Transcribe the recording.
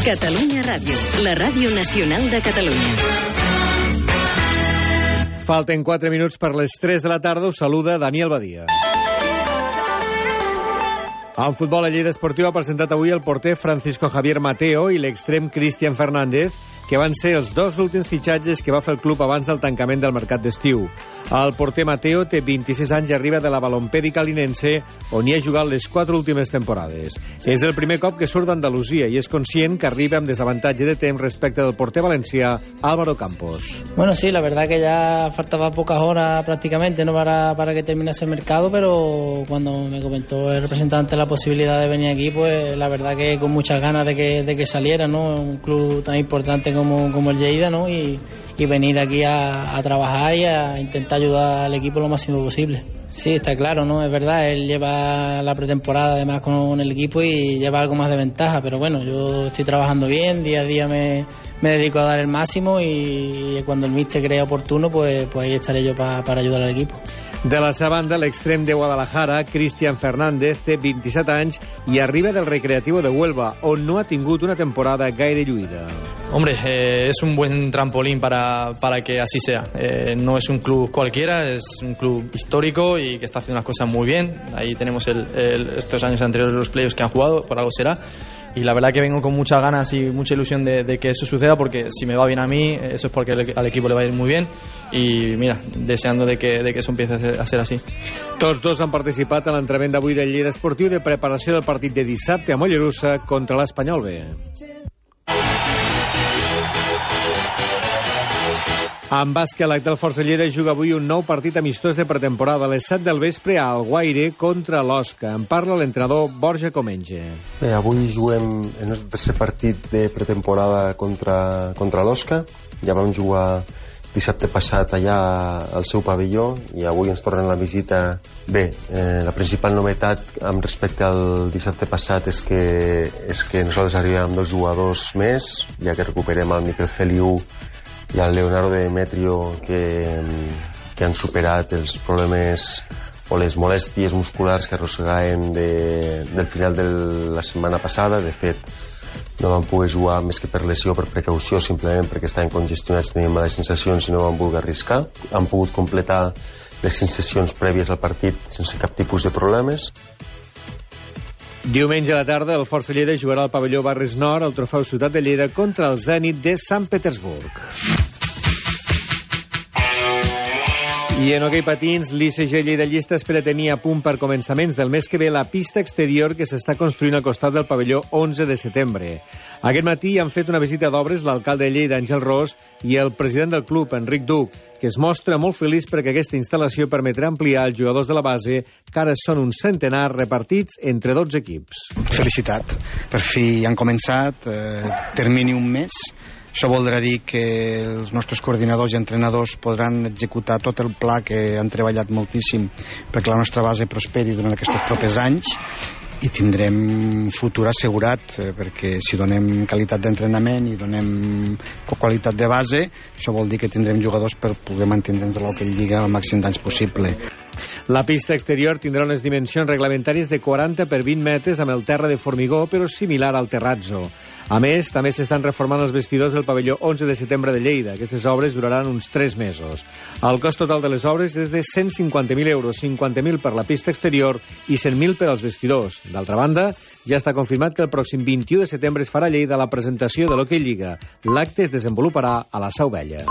Catalunya Ràdio, la ràdio nacional de Catalunya. Falten 4 minuts per les 3 de la tarda. Us saluda Daniel Badia. En futbol, la Lleida Esportiva ha presentat avui el porter Francisco Javier Mateo i l'extrem Cristian Fernández, que van ser els dos últims fitxatges que va fer el club abans del tancament del mercat d'estiu. El porter Mateo té 26 anys i arriba de la Balompèdica Linense, on hi ha jugat les quatre últimes temporades. És el primer cop que surt d'Andalusia i és conscient que arriba amb desavantatge de temps respecte del porter valencià Álvaro Campos. Bueno, sí, la verdad que ya faltaba pocas horas prácticamente no para, para que terminase el mercado, pero cuando me comentó el representante la posibilidad de venir aquí, pues la verdad que con muchas ganas de que, de que saliera, ¿no? Un club tan importante como, como el Lleida, ¿no? Y, y venir aquí a, a trabajar y a intentar ayudar al equipo lo máximo posible. Sí, está claro, ¿no? Es verdad, él lleva la pretemporada además con el equipo y lleva algo más de ventaja, pero bueno, yo estoy trabajando bien, día a día me, me dedico a dar el máximo y cuando el míster crea oportuno, pues, pues ahí estaré yo pa, para ayudar al equipo. De la seva banda, l'extrem de Guadalajara, Cristian Fernández, té 27 anys i arriba del Recreativo de Huelva, on no ha tingut una temporada gaire lluïda. Hombre, eh, es un buen trampolín para, para que así sea. Eh, no es un club cualquiera, es un club histórico y que está haciendo las cosas muy bien. Ahí tenemos el, el, estos años anteriores los players que han jugado, por algo será. Y la verdad que vengo con muchas ganas y mucha ilusión de, de que eso suceda porque si me va bien a mí, eso es porque al equipo le va a ir muy bien y mira, deseando de que, de que eso empiece a ser así. Tots dos han participat en l'entrenament d'avui del Lleida Esportiu de preparació del partit de dissabte a Mollerussa contra l'Espanyol B. En bàsquet, del Força Lleida juga avui un nou partit amistós de pretemporada a les 7 del vespre a Alguaire contra l'Osca. En parla l'entrenador Borja Comenge. Bé, avui juguem el nostre tercer partit de pretemporada contra, contra l'Osca. Ja vam jugar dissabte passat allà al seu pavelló i avui ens tornen la visita bé, eh, la principal novetat amb respecte al dissabte passat és que, és que nosaltres arribem amb dos jugadors més ja que recuperem el Miquel Feliu i el Leonardo Demetrio que, que han superat els problemes o les molèsties musculars que arrossegaven de, del final de la setmana passada. De fet, no van poder jugar més que per lesió, per precaució, simplement perquè estaven congestionats, tenien males sensacions i no van voler arriscar. Han pogut completar les sensacions prèvies al partit sense cap tipus de problemes. Diumenge a la tarda, el Força Lleida jugarà al pavelló Barris Nord al trofeu Ciutat de Lleida contra el Zenit de Sant Petersburg. I en hoquei patins, l'ICG Lleida Llista espera tenir a punt per començaments del mes que ve la pista exterior que s'està construint al costat del pavelló 11 de setembre. Aquest matí han fet una visita d'obres l'alcalde de Lleida, Àngel Ros, i el president del club, Enric Duc, que es mostra molt feliç perquè aquesta instal·lació permetrà ampliar els jugadors de la base, que ara són un centenar repartits entre 12 equips. Felicitat. Per fi han començat, eh, termini un mes, això voldrà dir que els nostres coordinadors i entrenadors podran executar tot el pla que han treballat moltíssim perquè la nostra base prosperi durant aquests propers anys i tindrem futur assegurat eh, perquè si donem qualitat d'entrenament i donem qualitat de base això vol dir que tindrem jugadors per poder mantenir el que lliga el màxim d'anys possible la pista exterior tindrà unes dimensions reglamentàries de 40 per 20 metres amb el terra de formigó, però similar al terrazzo. A més, també s'estan reformant els vestidors del pavelló 11 de setembre de Lleida. Aquestes obres duraran uns 3 mesos. El cost total de les obres és de 150.000 euros, 50.000 per la pista exterior i 100.000 per als vestidors. D'altra banda, ja està confirmat que el pròxim 21 de setembre es farà a Lleida la presentació de l'Hockey Lliga. L'acte es desenvoluparà a la Sau Vella.